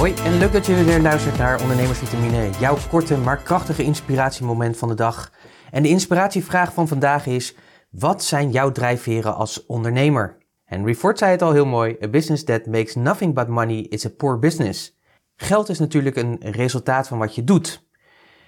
Hoi en leuk dat je weer luistert naar Ondernemersvitamine, jouw korte maar krachtige inspiratiemoment van de dag. En de inspiratievraag van vandaag is: wat zijn jouw drijfveren als ondernemer? Henry Ford zei het al heel mooi: A business that makes nothing but money is a poor business. Geld is natuurlijk een resultaat van wat je doet.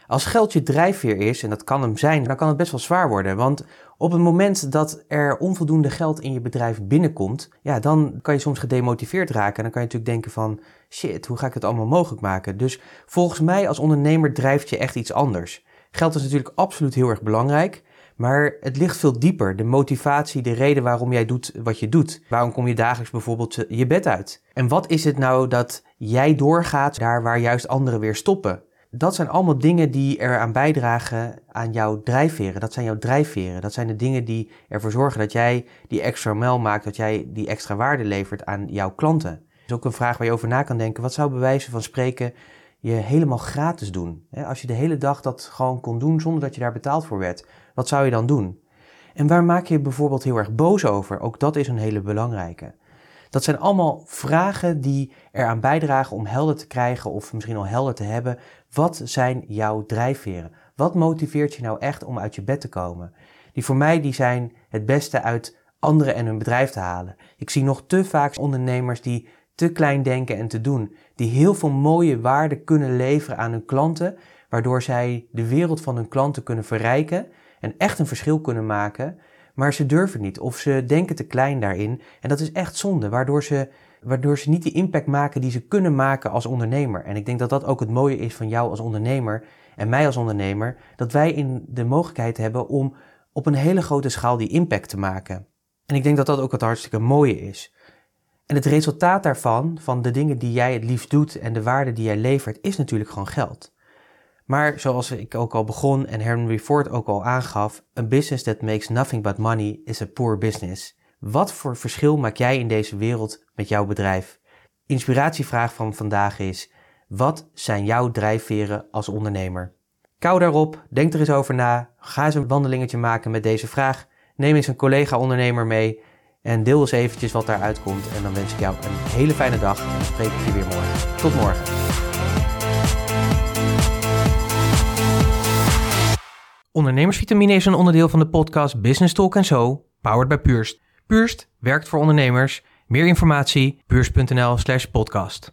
Als geld je drijfveer is, en dat kan hem zijn, dan kan het best wel zwaar worden. Want op het moment dat er onvoldoende geld in je bedrijf binnenkomt, ja, dan kan je soms gedemotiveerd raken. En dan kan je natuurlijk denken van, shit, hoe ga ik het allemaal mogelijk maken? Dus volgens mij als ondernemer drijft je echt iets anders. Geld is natuurlijk absoluut heel erg belangrijk. Maar het ligt veel dieper. De motivatie, de reden waarom jij doet wat je doet. Waarom kom je dagelijks bijvoorbeeld je bed uit? En wat is het nou dat jij doorgaat daar waar juist anderen weer stoppen? Dat zijn allemaal dingen die eraan bijdragen aan jouw drijfveren. Dat zijn jouw drijfveren. Dat zijn de dingen die ervoor zorgen dat jij die extra mel maakt, dat jij die extra waarde levert aan jouw klanten. Dat is ook een vraag waar je over na kan denken. Wat zou bewijzen van spreken je helemaal gratis doen? Als je de hele dag dat gewoon kon doen zonder dat je daar betaald voor werd, wat zou je dan doen? En waar maak je je bijvoorbeeld heel erg boos over? Ook dat is een hele belangrijke. Dat zijn allemaal vragen die eraan bijdragen om helder te krijgen of misschien al helder te hebben. Wat zijn jouw drijfveren? Wat motiveert je nou echt om uit je bed te komen? Die voor mij die zijn het beste uit anderen en hun bedrijf te halen. Ik zie nog te vaak ondernemers die te klein denken en te doen, die heel veel mooie waarde kunnen leveren aan hun klanten, waardoor zij de wereld van hun klanten kunnen verrijken en echt een verschil kunnen maken, maar ze durven niet of ze denken te klein daarin. En dat is echt zonde, waardoor ze, waardoor ze niet die impact maken die ze kunnen maken als ondernemer. En ik denk dat dat ook het mooie is van jou als ondernemer en mij als ondernemer, dat wij in de mogelijkheid hebben om op een hele grote schaal die impact te maken. En ik denk dat dat ook het hartstikke mooie is. En het resultaat daarvan, van de dingen die jij het liefst doet en de waarde die jij levert, is natuurlijk gewoon geld. Maar zoals ik ook al begon en Henry Ford ook al aangaf, a business that makes nothing but money is a poor business. Wat voor verschil maak jij in deze wereld met jouw bedrijf? Inspiratievraag van vandaag is: wat zijn jouw drijfveren als ondernemer? Kou daarop, denk er eens over na, ga eens een wandelingetje maken met deze vraag. Neem eens een collega-ondernemer mee en deel eens eventjes wat daaruit komt. En dan wens ik jou een hele fijne dag en spreek ik je weer morgen. Tot morgen. Ondernemersvitamine is een onderdeel van de podcast Business Talk Zo, powered by Purst. Purst werkt voor ondernemers. Meer informatie, purst.nl slash podcast.